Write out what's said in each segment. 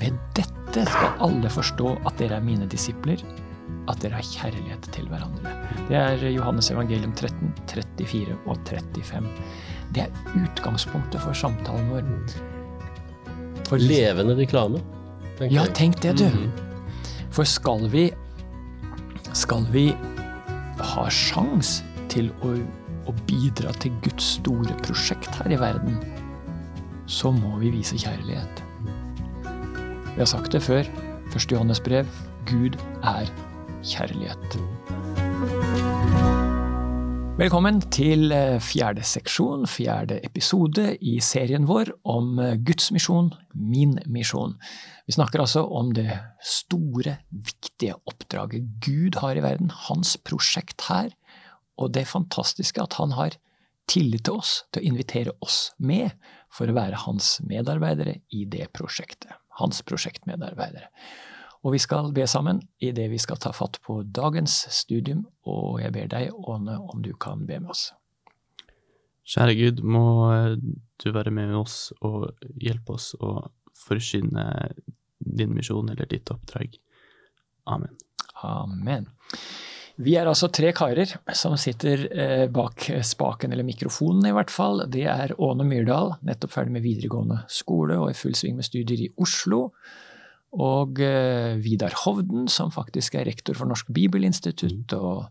Ved dette skal alle forstå at dere er mine disipler, at dere har kjærlighet til hverandre. Det er Johannes evangelium 13, 34 og 35. Det er utgangspunktet for samtalen vår. For levende reklame, Ja, tenk det, du. Mhm. For skal vi Skal vi ha sjans til å, å bidra til Guds store prosjekt her i verden, så må vi vise kjærlighet. Vi har sagt det før. Første Johannes brev. Gud er kjærlighet. Velkommen til eh, fjerde seksjon, fjerde episode i serien vår om eh, Guds misjon, min misjon. Vi snakker altså om det store, viktige oppdraget Gud har i verden, hans prosjekt her, og det fantastiske at han har tillit til oss, til å invitere oss med for å være hans medarbeidere i det prosjektet. Hans prosjektmedarbeidere. Og vi skal be sammen i det vi skal ta fatt på dagens studium, og jeg ber deg, Åne, om du kan be med oss. Kjære Gud, må du være med oss og hjelpe oss å forsyne din misjon eller ditt oppdrag. Amen. Amen. Vi er altså tre karer som sitter eh, bak spaken, eller mikrofonen i hvert fall. Det er Åne Myrdal, nettopp ferdig med videregående skole og i full sving med studier i Oslo. Og eh, Vidar Hovden, som faktisk er rektor for Norsk Bibelinstitutt. og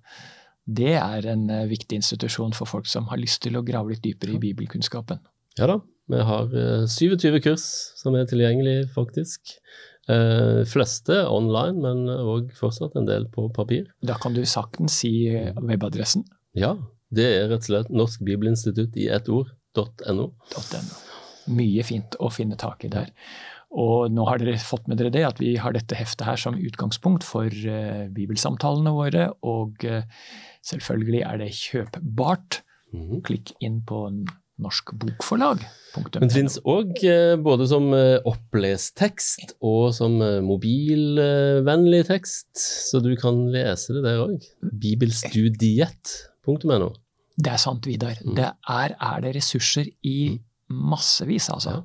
det er en eh, viktig institusjon for folk som har lyst til å grave litt dypere i bibelkunnskapen. Ja da, vi har eh, 27 kurs som er tilgjengelig, faktisk. Eh, fleste online, men òg fortsatt en del på papir. Da kan du saktens si webadressen. Ja, det er rett og slett Norsk Bibelinstitutt i ett ord.no. .no. Mye fint å finne tak i der. Og nå har dere fått med dere det, at vi har dette heftet her som utgangspunkt for uh, bibelsamtalene våre. Og uh, selvfølgelig er det kjøpbart. Mhm. Klikk inn på Norsk Bokforlag. Men det finnes òg både som eh, opplest tekst og som eh, mobilvennlig tekst, så du kan lese det der òg. Bibelstudiet.no. Det er sant, Vidar. Mm. Det er, er det ressurser i massevis, altså. Ja.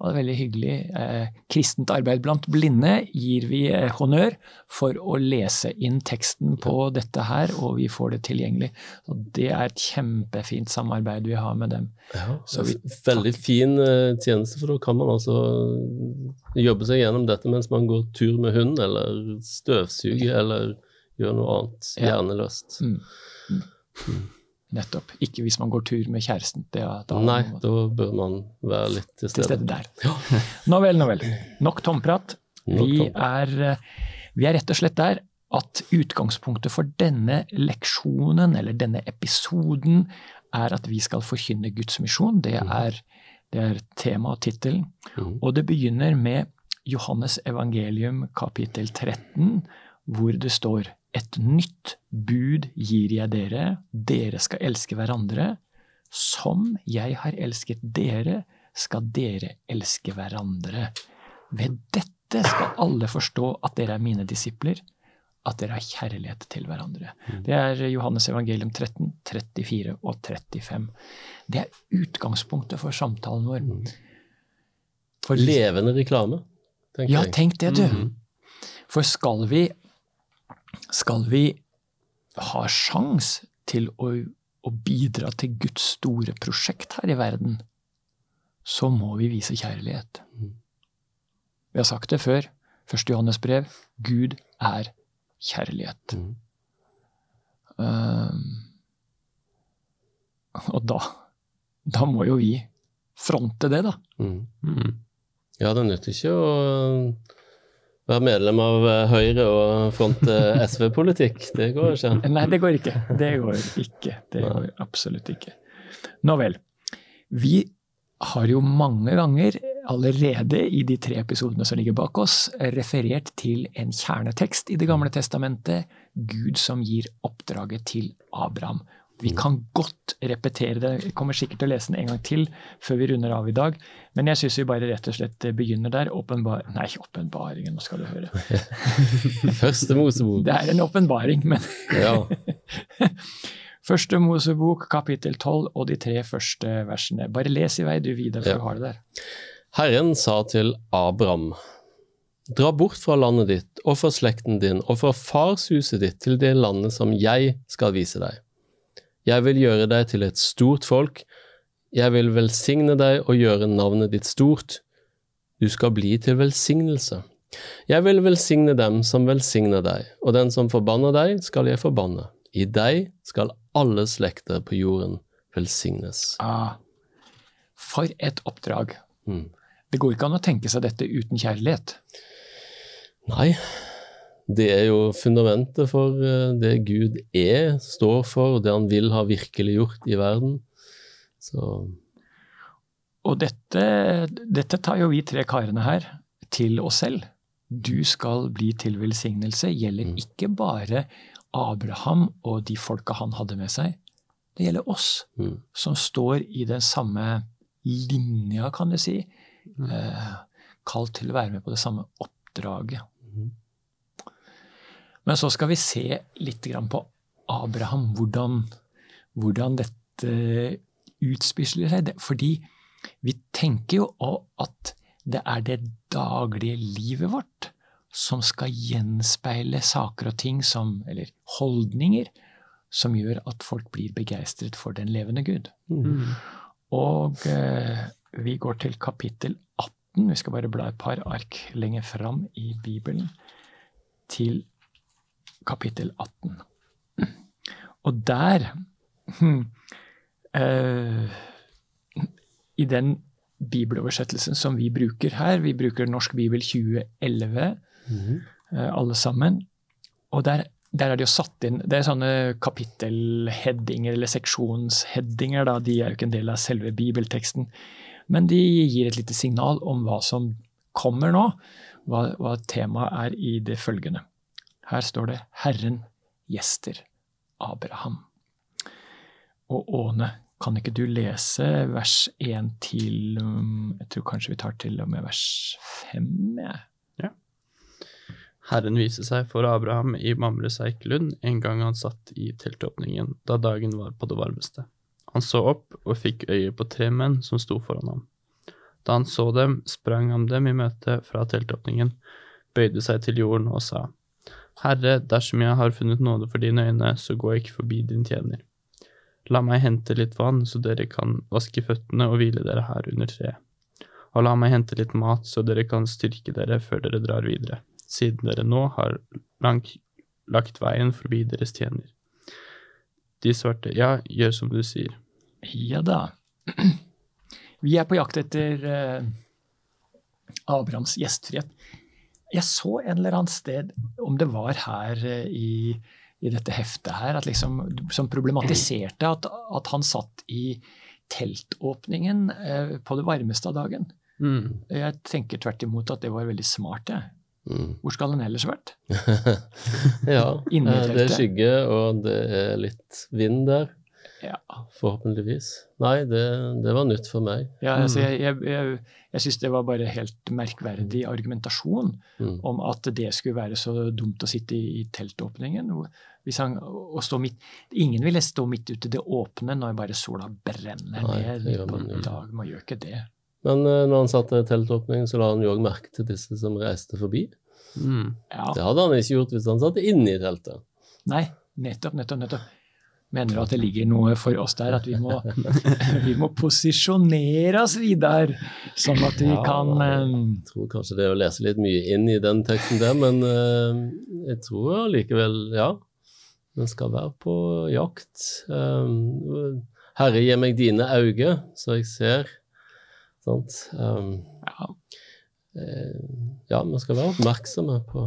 Og det er veldig hyggelig. Eh, kristent arbeid blant blinde gir vi eh, honnør for å lese inn teksten på dette her, og vi får det tilgjengelig. Og det er et kjempefint samarbeid vi har med dem. Ja, Så vi- Veldig fin eh, tjeneste, for da kan man altså jobbe seg gjennom dette mens man går tur med hund, eller støvsuger, eller gjør noe annet Ja. Mm. Mm. Nettopp. Ikke hvis man går tur med kjæresten. Det, da, Nei, da bør man være litt til til stede. stede der. Nå vel, nå vel. Nok tomprat. Nok Vi tomprat. er, eh, vi er rett og slett der at utgangspunktet for denne leksjonen, eller denne episoden, er at vi skal forkynne Guds misjon. Det er, det er tema og tittelen. Mhm. Og det begynner med Johannes evangelium kapittel 13, hvor det står et nytt bud gir jeg dere, dere skal elske hverandre. Som jeg har elsket dere, skal dere elske hverandre. Ved dette skal alle forstå at dere er mine disipler, at dere har kjærlighet til hverandre. Det er Johannes evangelium 13, 34 og 35. Det er utgangspunktet for samtalen vår. For Levende reklame, tenker ja, tenk det, du. Mhm. For skal vi, skal vi ha sjans til å, å bidra til Guds store prosjekt her i verden, så må vi vise kjærlighet. Mhm. Vi har sagt det før. Første Johannes brev. Gud er kjærlighet. Mm. Um, og da, da må jo vi fronte det, da. Mm. Mm. Ja, det nytter ikke å være medlem av eh, Høyre og fronte SV-politikk. Det går ikke. Nei, det går ikke. Det går ikke. Det går absolutt ikke. Nå vel. Vi har jo mange ganger allerede i de tre episodene som ligger bak oss, referert til en kjernetekst i Det gamle testamentet, Gud som gir oppdraget til Abraham. Vi kan godt repetere det, jeg kommer sikkert til å lese den en gang til før vi runder av i dag, men jeg syns vi bare rett og slett begynner der. Åpenbar... Nei, åpenbaringen, nå skal du høre. Første Mosebok. Det er en åpenbaring, men Ja. Første Mosebok, kapittel 12 og de tre første versene. Bare les i vei, du Vidar, for Ja. du har det der. Herren sa til Abram, Dra bort fra landet ditt og fra slekten din og fra farshuset ditt til det landet som jeg skal vise deg. Jeg vil gjøre deg til et stort folk, jeg vil velsigne deg og gjøre navnet ditt stort. Du skal bli til velsignelse. Jeg vil velsigne dem som velsigner deg, og den som forbanner deg, skal jeg forbanne. I deg skal alle slekter på jorden velsignes. Ah, for et oppdrag. Mm. Det går ikke an å tenke seg dette uten kjærlighet. Nei, det er jo fundamentet for eh, det Gud er, står for, det han vil ha virkelig gjort i verden. Så Og dette, dette tar jo vi tre karene her til oss selv. Du skal bli til velsignelse gjelder Mm. ikke bare Abraham og de folka han hadde med seg. Det gjelder oss, mm, som står i den samme linja, kan du si. Eh, kalt til å være med på det samme oppdraget. Mhm. Men så skal vi se litt på Abraham, hvordan, hvordan dette utspiller seg. Fordi vi tenker jo at det er det daglige livet vårt som skal gjenspeile saker og ting som, eller holdninger, som gjør at folk blir begeistret for den levende Gud. mm. Og eh, vi går til kapittel 18. Vi skal bare bla et par ark lenger fram i Bibelen. Til kapittel 18. Og der eh, I den bibeloversettelsen som vi bruker her, vi bruker Norsk bibel 2011, mm -hmm. uh, alle sammen. Og der, der er det jo satt inn Det er sånne kapittelheadinger eller seksjonsheadinger, da. De er jo ikke en del av selve bibelteksten. Men de gir et lite signal om hva som kommer nå, hva, hva temaet er i det følgende. Her står det 'Herren gjester Abraham'. Og Åne, kan ikke du lese vers 1 til um, Jeg tror kanskje vi tar til og med vers 5, jeg. Herren viste seg for Abraham i Mamres Eikelund en gang han satt i teltåpningen, da dagen var på det varmeste. Han så opp og fikk øye på tre menn som sto foran ham. Da han så dem, sprang han dem i møte fra teltåpningen, bøyde seg til jorden og sa, Herre, dersom jeg har funnet nåde for dine øyne, så gå ikke forbi din tjener. La meg hente litt vann, så dere kan vaske føttene og hvile dere her under treet. Og la meg hente litt mat, så dere kan styrke dere før dere drar videre siden dere nå har lang, lagt veien forbi deres tjener. De svarte, ja, gjør som du sier. Ja da. Vi er på jakt etter eh, Abrahams gjestfrihet. Jeg så en eller annen sted, om det var her eh, i, i dette heftet her, at liksom, som problematiserte at, at han satt i teltåpningen eh, på det varmeste av dagen. Mm. Jeg tenker tvert imot at det var veldig smart. Jeg. Mm. Hvor skal den ellers vært? ja, eh, det er skygge, og det er litt vind der, Ja, forhåpentligvis. Nei, det, det var nytt for meg. ja altså jeg, jeg, jeg, jeg syns det var bare helt merkverdig argumentasjon. Mm. om at det skulle være så dumt å sitte i, i teltåpningen. Hvis han, og stå midt, ingen ville stå midt ute i det åpne når bare sola brenner Nei, ned på en dag. Man gjør ikke det. Men eh, når han satt i teltåpningen, så la han jo òg merke til disse som reiste forbi. Mm. Ja, Det hadde han ikke gjort hvis han satt inne i teltet. Nei, nettopp, nettopp. nettopp. Mener at det ligger noe for oss der, at vi må, vi må posisjonere oss videre, sånn at vi Ja, kan eh, Jeg tror kanskje det er å lese litt mye inn i den teksten der, men eh, jeg tror allikevel, ja. Den skal være på jakt. Um, Herre, gi meg dine øyne, så jeg ser. Sant? Ja, eh, ja, vi skal være oppmerksomme på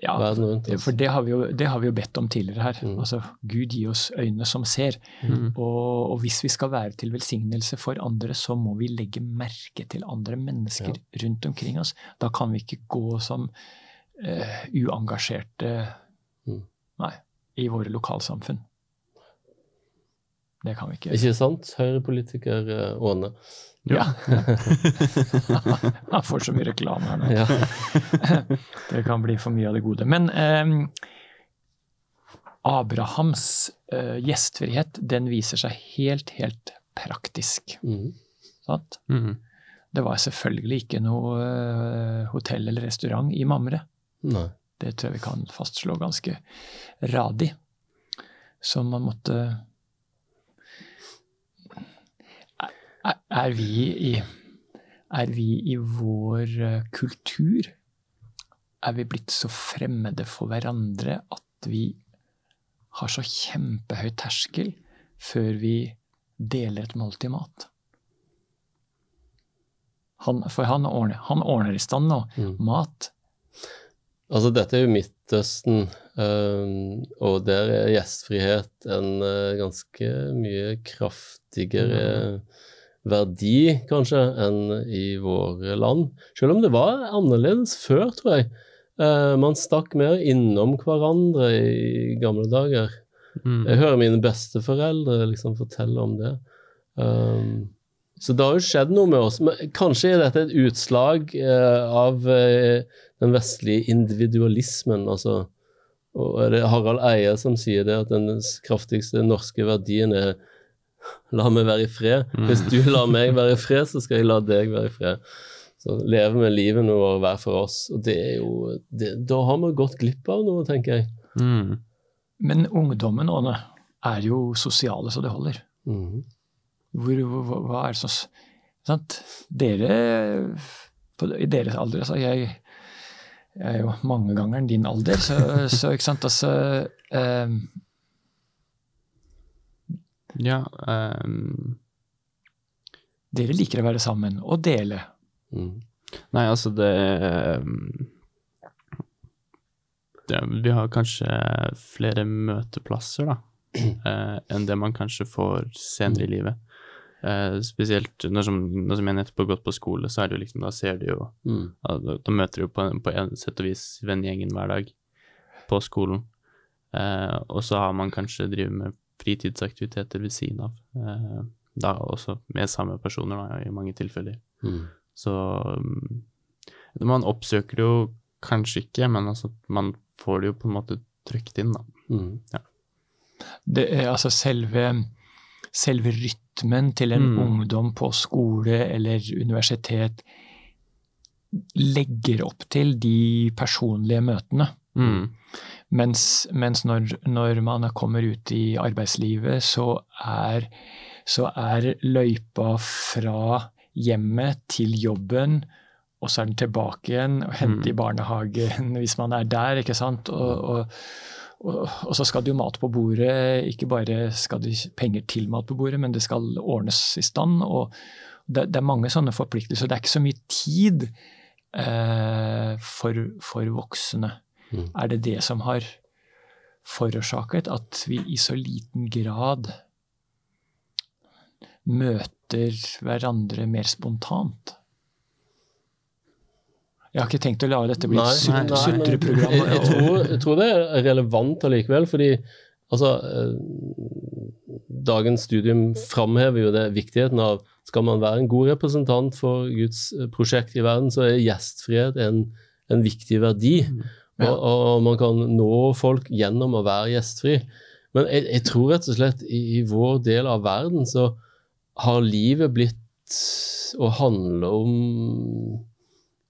ja, verden rundt oss. for det har, vi jo, det har vi jo bedt om tidligere her. Mm. Altså, Gud gi oss øyne som ser. Mm. Og, og hvis vi skal være til velsignelse for andre, så må vi legge merke til andre mennesker rundt omkring oss. Da kan vi ikke gå som uh, uengasjerte Mm. nei, i våre lokalsamfunn. Det kan vi ikke. Ikke sant, Høyre-politiker eh, Åne? Ja. Han får så mye reklame her nå. Ja. Det kan bli for mye av det gode. Men eh, Abrahams eh, gjestfrihet, den viser seg helt, helt praktisk. Mm. Sant? Mm. Det var selvfølgelig ikke noe eh, hotell eller restaurant i Mamre. Nei. Det tror jeg vi kan fastslå ganske radig. Så man måtte Er, vi i Er vi i vår eh, kultur Er vi blitt så fremmede for hverandre at vi har så kjempehøy terskel før vi deler et måltid mat? Han, for han ordner, han ordner i stand nå Mm. mat. Altså, dette er jo Midtøsten, eh, og der er gjestfrihet en eh, ganske mye kraftigere verdi, kanskje, enn i våre land. Selv om det var annerledes før, tror jeg. Eh, man stakk mer innom hverandre i gamle dager. Mm. Jeg hører mine besteforeldre liksom fortelle om det. Um, så det har jo skjedd noe med oss. Men kanskje er dette et utslag eh, av eh, den vestlige individualismen. altså og er det Harald Eie som sier det, at den kraftigste norske verdien er La meg være i fred. Hvis du lar meg være i fred, så skal jeg la deg være i fred. Så leve med livene våre hver for oss. Og det er jo det, Da har vi gått glipp av noe, tenker jeg. Mm. Men ungdommen Åne, er jo sosiale så det holder. Mm. Hvor, hva, hva er det som sant? Dere på, I deres alder altså jeg, jeg er jo mangegangeren din alder, så, så ikke sant altså eh, Ja um... Dere liker å være sammen og dele. Mm. Nei, altså det, ehm, det Vi har kanskje flere møteplasser, da, eh, enn det man kanskje får senere i livet. Eh, spesielt når som, når som jeg nettopp har gått på skole, så er det jo liksom, da ser du jo mm. Da, da møter du på, på en sett og vis vennegjengen hver dag på skolen. Eh, og så har man kanskje drevet med fritidsaktiviteter ved siden av. Eh, da også med samme personer, da, i mange tilfeller. Mm. Så um, man oppsøker det jo kanskje ikke, men altså, man får det jo på en måte trykt inn, da. Mhm. Det er altså selve, selve rytmen til en Mm. ungdom på skole eller universitet legger opp til de personlige møtene. Mm. Mens, mens når, når man kommer ut i arbeidslivet, så er, så er løypa fra hjemmet til jobben, og så er den tilbake igjen og hente i Mm. barnehagen hvis man er der, ikke sant. Og, og, og, og så skal det jo mat på bordet. Ikke bare skal det penger til mat på bordet, men det skal ordnes i stand. og det, det er mange sånne forpliktelser. Det er ikke så mye tid eh, for, for voksne. Mm. Er det det som har forårsaket at vi i så liten grad møter hverandre mer spontant? Jeg har ikke tenkt å la dette bli et sutreprogram. Jeg, jeg, tror, jeg tror det er relevant allikevel, fordi altså eh, Dagens studium framhever jo det viktigheten av skal man være en god representant for Guds eh, prosjekt i verden, så er gjestfrihet en, en viktig verdi. Ja. Og, og man kan nå folk gjennom å være gjestfri. Men jeg, jeg tror rett og slett i, i vår del av verden så har livet blitt å handle om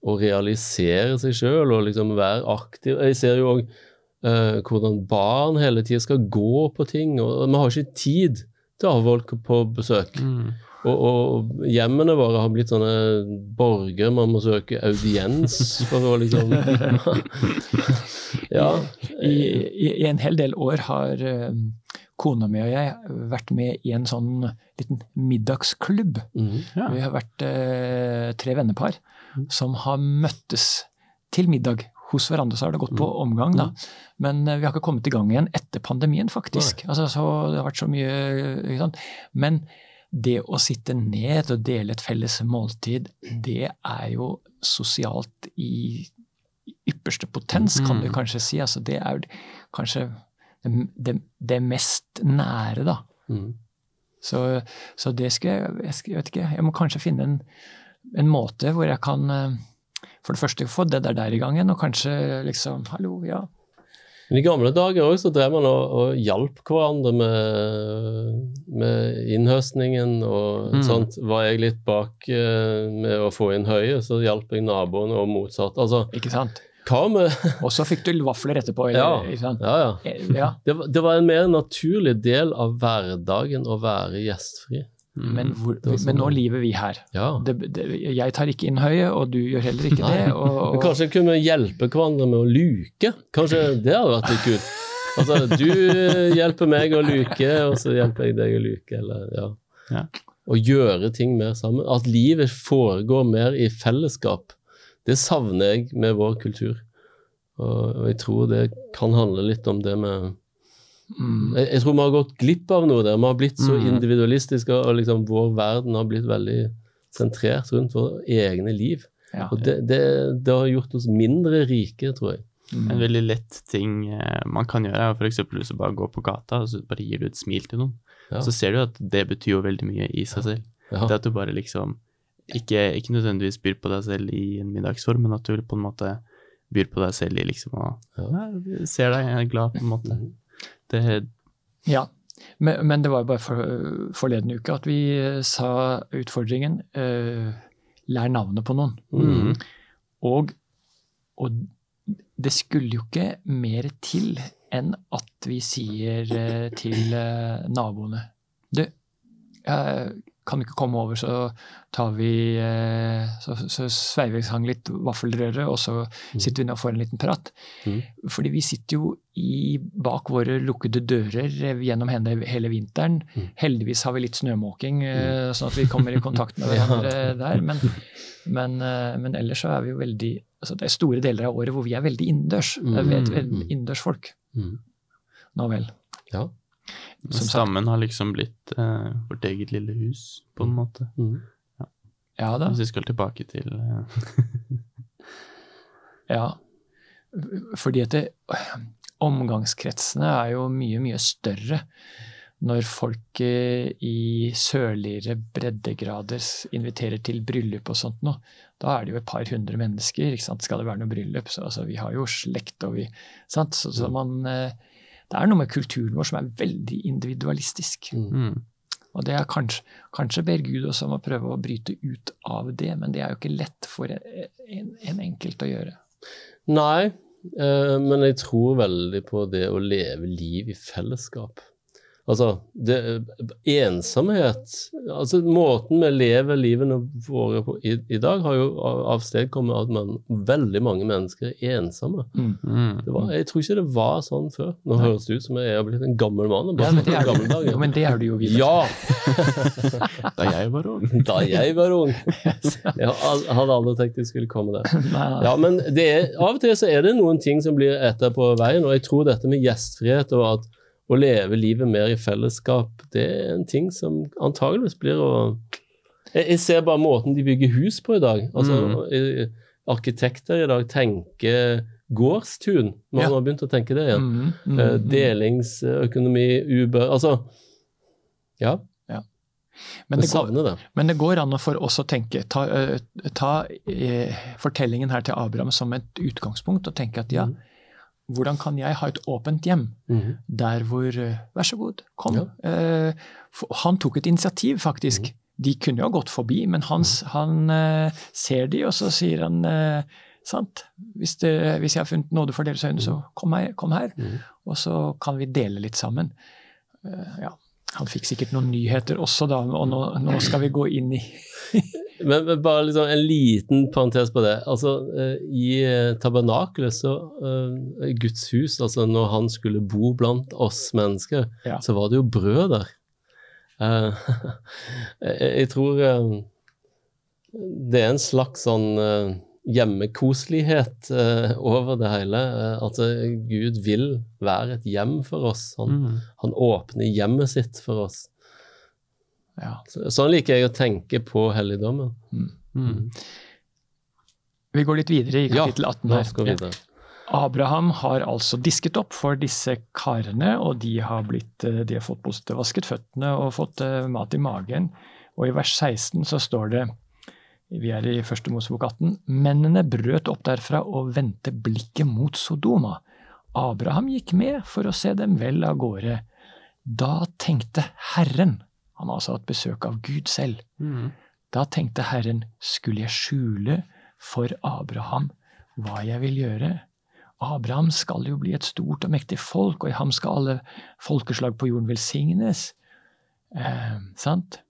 å realisere seg sjøl og liksom være aktiv. Jeg ser jo òg uh, hvordan barn hele tida skal gå på ting, og vi har ikke tid til å ha folk på besøk. Mm. Og, og hjemmene våre har blitt sånne borger man må søke audiens for å liksom Ja. I, i, I en hel del år har eh, kona mi og jeg vært med i en sånn liten middagsklubb. Mhm. Ja. Vi har vært eh, tre vennepar som har møttes til middag hos hverandre. Så har det gått på omgang, da. Men eh, vi har ikke kommet i gang igjen etter pandemien, faktisk. Altså, så det har vært så mye ikke sant? Men det å sitte ned og dele et felles måltid, det er jo sosialt i ypperste potens, kan du Mm. kanskje si. Altså, det er kanskje det, det, det mest nære, da. Mm. Så, så det skal jeg, jeg, vet ikke, jeg må kanskje finne en, en måte hvor jeg kan eh, for det første få det der, der i gang igjen, og kanskje liksom Hallo, ja. Men I gamle dager så drev man og, og hjalp hverandre med, med innhøstningen og Mm. sånt. Var jeg litt bak eh, med å få inn høyet, så hjalp jeg naboene og motsatt. Altså, Ikke sant? Og så fikk du vafler etterpå. Ja. Eller, sant? Ja, ja. Eh, ja. Det, var- det var en mer naturlig del av hverdagen å være gjestfri. Men, hvor, sånn men nå lever vi her. Ja. Det, det, jeg tar ikke inn høyet, og du gjør heller ikke det. Og, og, kanskje kunne vi hjelpe hverandre med å luke? Kanskje det hadde vært litt kult? Altså, du hjelper meg å luke, og så hjelper jeg deg å luke, eller ja. Ja. Å gjøre ting mer sammen. At livet foregår mer i fellesskap. Det savner jeg med vår kultur. Og, og jeg tror det kan handle litt om det med mm, jeg, jeg tror vi har gått glipp av noe der. Vi har blitt så Mm. individualistiske, og liksom vår verden har blitt veldig sentrert rundt våre egne liv. ja. Og det, det, det har gjort oss mindre rike, tror jeg. En Mm. veldig lett ting eh, man kan gjøre, er f.eks. hvis du bare går på gata og så bare gir du et smil til noen. Ja. Så ser du at det betyr jo veldig mye i seg selv. Ja. Det at du bare liksom ikke, ikke nødvendigvis byr på deg selv i en middagsform, men at du på en måte byr på deg selv i liksom å Ja. ja, ser deg, jeg er glad, på en måte. Det, Ja, men, men det var jo bare for, forleden uke at vi eh, sa utfordringen uh, lær navnet på noen. Mm. Og, og det skulle jo ikke mer til enn at vi sier uh, til uh, naboene Du, jeg kan du ikke komme over, så tar vi eh, Så, så sveiver vi sang litt vaffelrøre, og så sitter vi ned og får en liten prat. Mm. Fordi vi sitter jo i, bak våre lukkede dører eh, gjennom hele, hele vinteren. Mm. Heldigvis har vi litt snømåking, eh, sånn at vi kommer i kontakt med hverandre der. Men, men, men ellers så er vi jo veldig altså Det er store deler av året hvor vi er veldig innendørs. Et, Mhm. innendørsfolk. Mm. Nå vel. Ja. Som sammen har liksom blitt eh, vårt eget lille hus, på en måte. Mm. Ja da. Hvis vi skal tilbake til eh, Ja. Fordi at det, omgangskretsene er jo mye, mye større når folk eh, i sørligere breddegrader inviterer til bryllup og sånt noe. Da er det jo et par hundre mennesker. Skal det være noe bryllup? Så, altså, vi har jo slekt og vi sant? Så, så man eh, Det er noe med kulturen vår som er veldig individualistisk. mm. Og det er kanskje, kanskje ber Gud også om å prøve å bryte ut av det, men det er jo ikke lett for en, en enkelt å gjøre. Nei, eh, men jeg tror veldig på det å leve liv i fellesskap. Altså, det, ensomhet altså Måten vi lever livene våre på i, i dag, har jo av- avstedkommet at man, veldig mange mennesker er ensomme. Mm. Det var, jeg tror ikke det var sånn før. Nå høres det ut som jeg har blitt en gammel mann. Ja, men det er, gamle dag, jo, men det er du jo, videre. Ja! Da jeg var ung. Da jeg var ung. Jeg hadde aldri tenkt jeg skulle komme der. Nei, nei. Ja, men det er, av og til så er det noen ting som blir etter på veien, og jeg tror dette med gjestfrihet og at å leve livet mer i fellesskap, det er en ting som antageligvis blir å Jeg, jeg ser bare måten de bygger hus på i dag. Altså, eh, Arkitekter i dag tenker gårdstun. Man Ja. har begynt å tenke det igjen. Mm, mm, Eh, mm. Delingsøkonomi, Uber Altså, ja. Men det, går, det. men det går an å for oss å tenke, ta, eh, ta eh, fortellingen her til Abraham som et utgangspunkt, og tenke at ja, Mhm. Hvordan kan jeg ha et åpent hjem? Mhm. Der hvor eh, Vær så god, kom. Ja. Eh, han tok et initiativ, faktisk. Mhm. De kunne jo ha gått forbi, men han, s- han eh, ser de, og så sier han eh, sant, hvis, det, hvis jeg har funnet nåde for deres øyne, så kom her. Kom her. Mhm. Og så kan vi dele litt sammen. Eh, ja. Han fikk sikkert noen nyheter også, da, og nå, nå skal vi gå inn i Men, men bare liksom en liten parentes på det. Altså, eh, I eh, tabernakelet, så uh, Guds hus, altså når han skulle bo blant oss mennesker, Ja. så var det jo brød der. Uh, jeg, tror uh, det er en slags sånn hjemmekoselighet over det hele. at Gud vil være et hjem for oss. Han, Mm. han åpner hjemmet sitt for oss. Ja. Så, sånn liker jeg å tenke på helligdommen. Mm. Vi går litt videre i Ja, kapittel 18 her. Abraham har altså disket opp for disse karene, og de har, blitt, eh, de har fått vasket føttene og fått eh, mat i magen. Og i vers 16 så står det, vi er i første Mosebok 18, mennene brøt opp derfra og vendte blikket mot Sodoma. Abraham gikk med for å se dem vel av gårde. Da tenkte Herren Han har altså hatt besøk av Gud selv. Mm. Da tenkte Herren, skulle jeg skjule for Abraham hva jeg vil gjøre? Abraham skal jo bli et stort og mektig folk, og i ham skal alle folkeslag på jorden velsignes. Eh, sant?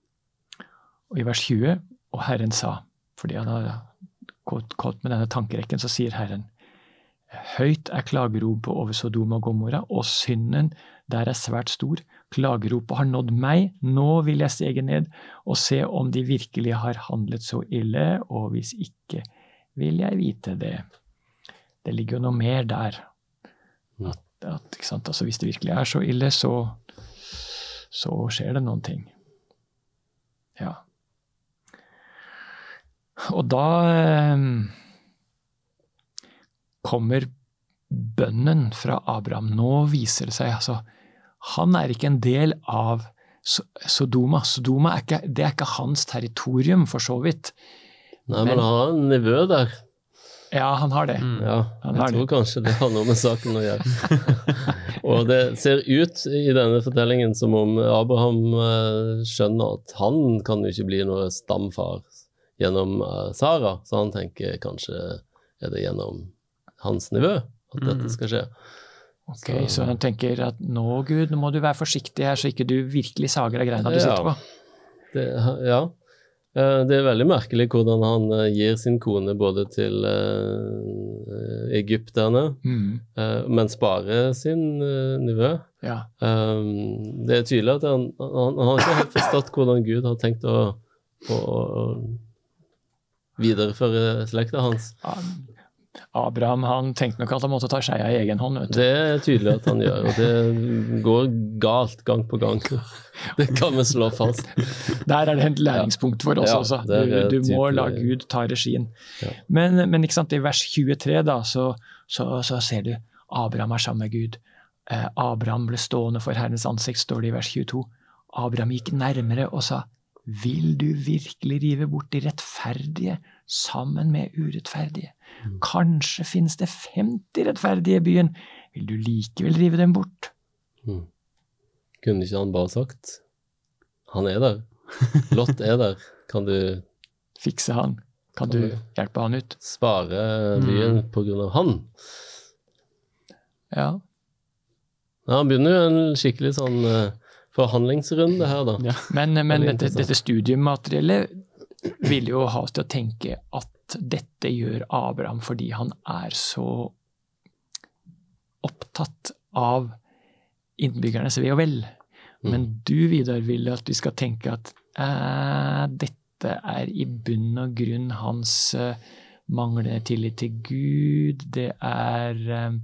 Og i vers 20, og Herren sa, fordi han har gått med denne tankerekken, så sier Herren, Høyt er klageropet over Sodoma og Gomorra, og synden der er svært stor. Klageropet har nådd meg, nå vil jeg stege ned og se om de virkelig har handlet så ille, og hvis ikke vil jeg vite det. Det ligger jo noe mer der. At, at, altså, hvis det virkelig er så ille, så, så skjer det noen ting. Ja. Og da eh, kommer bønnen fra Abraham. Nå viser det seg altså Han er ikke en del av Sodoma. Sodoma er ikke, det er ikke hans territorium, for så vidt. Nei, men, men han har en nevø der. Ja, han har det. Mm. Ja, jeg tror det. kanskje det har noe med saken å gjøre. og det ser ut i denne fortellingen som om Abraham eh, skjønner at han kan jo ikke bli noe stamfar gjennom eh, Sara, så han tenker kanskje er det gjennom hans nivå at mm. dette skal skje. Ok, Så, så han tenker at nå, Gud, nå må du være forsiktig her, så ikke du virkelig sager av greina du ja, sitter på? Det, ja. Eh, det er veldig merkelig hvordan han eh, gir sin kone både til uh, egypterne, mm. uh, men sparer sin uh, nivå. Ja. Um, det er tydelig at han, han, han, har ikke helt forstått hvordan Gud har tenkt å, å, å videreføre slekta hans. Ja, Abraham han tenkte nok at han måtte ta skeia i egen hånd. Det er tydelig at han gjør, og det går galt gang på gang. Det kan vi slå fast. Der er det et læringspunkt for oss ja, også. Du, du må la Gud ta regien. Ja. Men, men i vers 23 da, så, så, så, ser du Abraham er sammen med Gud. Eh, Abraham ble stående for Herrens ansikt, står det i vers 22. Abraham gikk nærmere og sa, vil du virkelig rive bort de rettferdige sammen med urettferdige? Mm. Kanskje finnes det 50 rettferdige i byen. Vil du likevel rive dem bort? Mm. Kunne ikke han bare sagt han er der. Lott er der. Kan du Fikse han? Kan, kan du hjelpe han ut? Spare byen mm. på grunn av han? Ja. ja. Han begynner jo en skikkelig sånn uh, forhandlingsrunde her, da. Ja. Men, men dette, dette studiemateriellet vil jo ha oss til å tenke at dette gjør Abraham fordi han er så opptatt av innbyggernes ve og vel. Mm. Men du, Vidar, vil at vi skal tenke at eh, dette er i bunn og grunn hans eh, manglende tillit til Gud. Det er eh,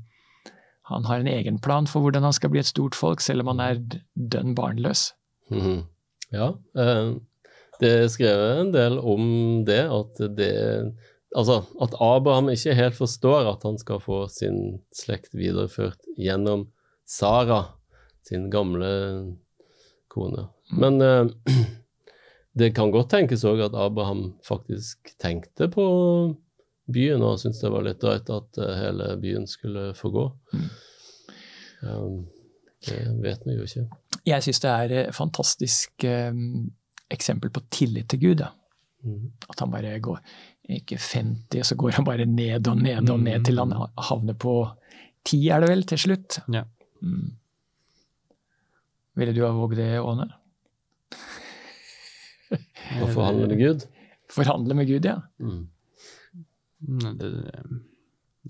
Han har en egen plan for hvordan han skal bli et stort folk, selv om han er dønn barnløs. Mm. Ja, eh, det er skrevet en del om det, at det Altså at Abraham ikke helt forstår at han skal få sin slekt videreført gjennom Sara, sin gamle kone. Mm. Men eh, det kan godt tenkes òg at Abraham faktisk tenkte på byen og syntes det var litt drøyt at uh, hele byen skulle få gå. Mm. Um, det vet vi jo ikke. Jeg syns det er fantastisk um, eksempel på tillit til Gud. Ja. Mm. At han bare går ikke 50, så går han bare ned og ned og ned til han mm. havner på 10, er det vel, til slutt. Ja. Mm. Ville du ha våget det, Åne? Å forhandle med Gud? Forhandle med Gud, ja. Mm. Det,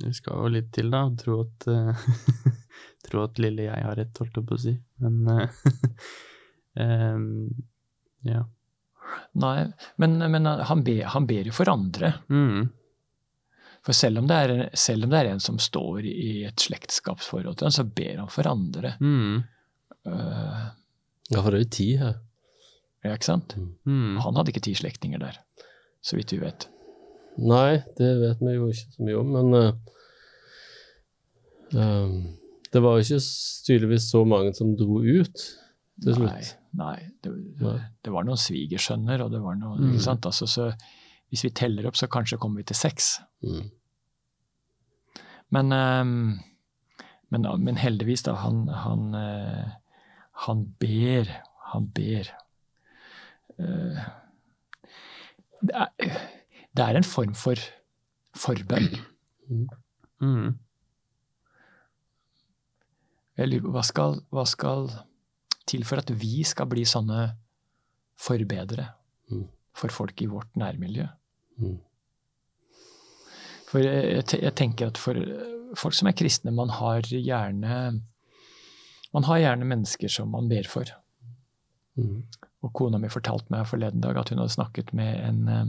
det, skal jo litt til, da. Tro at, tro at lille jeg har rett, holdt jeg på å si. Men um, Ja. Nei, men, men han, ber, han, ber, jo for andre. Mm. For selv om, er, selv om, det er, en som står i et slektskapsforhold til ham, så ber han for andre. Mm. Uh, ja, for det er jo ti her. Ja, ikke sant? Mm. Han hadde ikke ti slektninger der, så vidt vi vet. Nei, det vet vi jo ikke så mye om, men uh, um, det var jo ikke tydeligvis så mange som dro ut til slutt. Nei, nei, det, nei. det var noen svigersønner, og det var noe mm. ikke sant? Altså, så hvis vi teller opp, så kanskje kommer vi til seks. Mm. Men, um, Men, men heldigvis, da. Han, han, eh, han ber. Han ber. Eh, det er, det er en form for forbønn. Mm. Jeg lurer på hva skal, hva skal til for at vi skal bli sånne forbedere Mm. for folk i vårt nærmiljø? Mm. For jeg, jeg tenker at for folk som er kristne, man har gjerne man har gjerne mennesker som man ber for. Mm. Og kona mi fortalte meg forleden dag at hun hadde snakket med en, eh,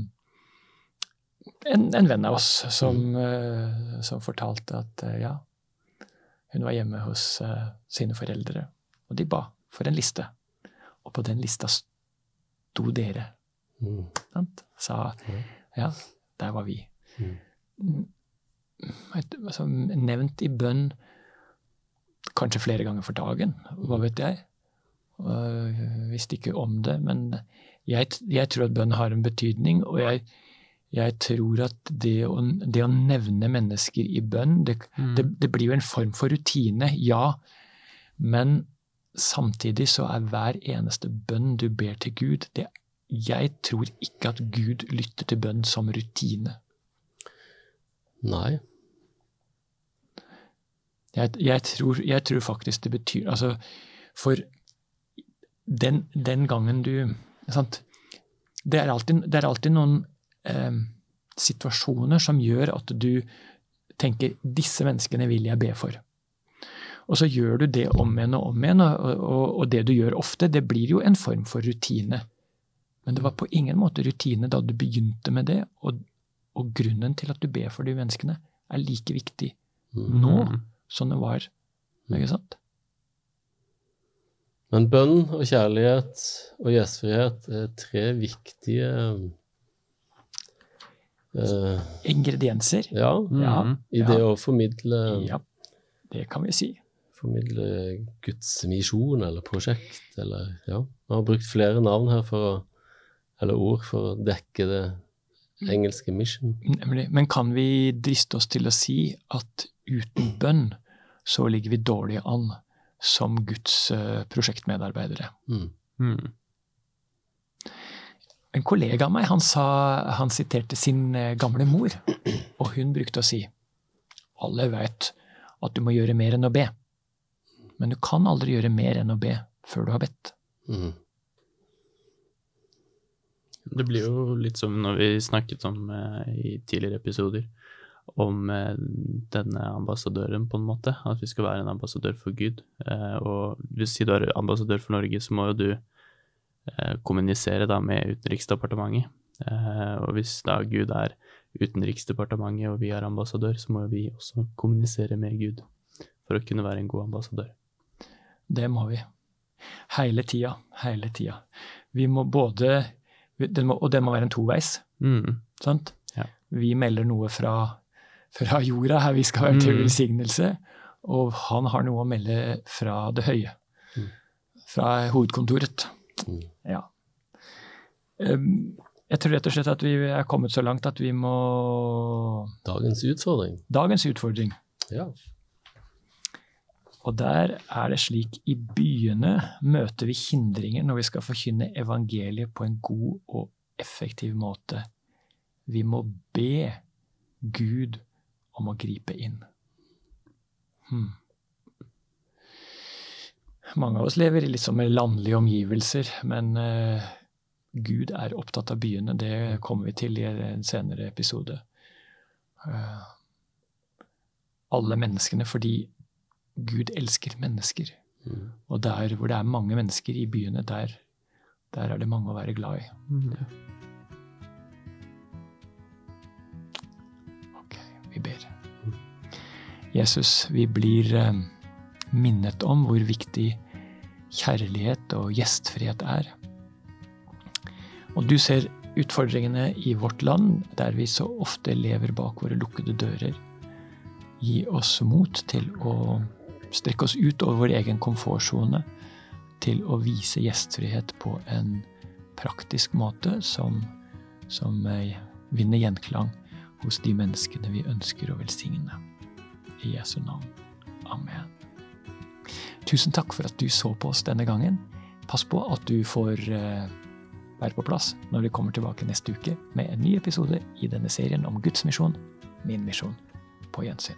en, en venn av oss som, eh, som fortalte at eh, ja, hun var hjemme hos sine foreldre, og de ba for en liste. Og på den lista sto dere. Mm. Sant? Sa Ja. der var vi. Mm. Mm, et- altså, nevnt i bønn kanskje flere ganger for dagen, hva vet jeg. Uh, visste ikke om det, men jeg, jeg tror at bønn har en betydning, og jeg, jeg tror at det å, det å nevne mennesker i bønn, det, Mm. det, det blir jo en form for rutine, ja, men samtidig så er hver eneste bønn du ber til Gud, det, jeg tror ikke at Gud lytter til bønn som rutine. Nei. Jeg, jeg, tror, jeg tror faktisk det betyr Altså, for den, den gangen du sant? Det, er alltid, det er alltid noen eh, situasjoner som gjør at du tenker 'disse menneskene vil jeg be for'. Og så gjør du det om igjen og om igjen, og, og, og det du gjør ofte, det blir jo en form for rutine. Men det var på ingen måte rutine da du begynte med det, og, og grunnen til at du ber for de menneskene, er like viktig nå Mm. som det var. Ikke sant? Men bønn og kjærlighet og gjestfrihet er tre viktige eh, Ingredienser. Ja, Ja, Mm. i det ja. å formidle, Ja, det kan vi si. Formidle Guds misjon eller prosjekt, eller ja. Vi har brukt flere navn her for å Eller ord for å dekke det engelske mission. Nemlig. Men kan vi driste oss til å si at uten bønn så ligger vi dårlig an som Guds eh, prosjektmedarbeidere? Mm. Mm. En kollega av meg han, sa, han siterte sin eh, gamle mor, og hun brukte å si alle vet at du må gjøre mer enn å be, men du kan aldri gjøre mer enn å be før du har bedt. Mm. Det blir jo litt som når vi snakket om eh, i tidligere episoder, om eh, denne ambassadøren, på en måte. At vi skal være en ambassadør for Gud. Eh, og hvis du er ambassadør for Norge, så må jo du eh, kommunisere da med Utenriksdepartementet. Eh, og hvis da Gud er Utenriksdepartementet og vi er ambassadør, så må jo vi også kommunisere med Gud for å kunne være en god ambassadør. Det må vi. Hele tida. Hele tida. Vi må både det må, Og det må være en toveis. Mm. sant? Ja. Vi melder noe fra, fra jorda, her vi skal være til Mm. velsignelse. Og han har noe å melde fra det høye. Mm. Fra hovedkontoret. Mm. Ja. Jeg tror rett og slett at vi er kommet så langt at vi må Dagens utfordring. Dagens utfordring. Ja. Og der er det slik i byene møter vi hindringer når vi skal forkynne evangeliet på en god og effektiv måte. Vi må be Gud om å gripe inn. Hmm. Mange av oss lever i litt sånn landlige omgivelser, men uh, Gud er opptatt av byene. Det kommer vi til i en senere episode. Uh, alle menneskene fordi Gud elsker mennesker. Mm. Og der hvor det er mange mennesker i byene, der, der er det mange å være glad i. Mm. Ok, vi ber. Jesus, vi blir eh, minnet om hvor viktig kjærlighet og gjestfrihet er. Og du ser utfordringene i vårt land, der vi så ofte lever bak våre lukkede dører. Gi oss mot til å strekke oss ut over vår egen komfortsone, til å vise gjestfrihet på en praktisk måte som, som eh, vinner gjenklang hos de menneskene vi ønsker å velsigne. I Jesu navn. Amen. Tusen takk for at du så på oss denne gangen. Pass på at du får uh, være på plass når vi kommer tilbake neste uke med en ny episode i denne serien om Guds misjon, min misjon. På gjensyn.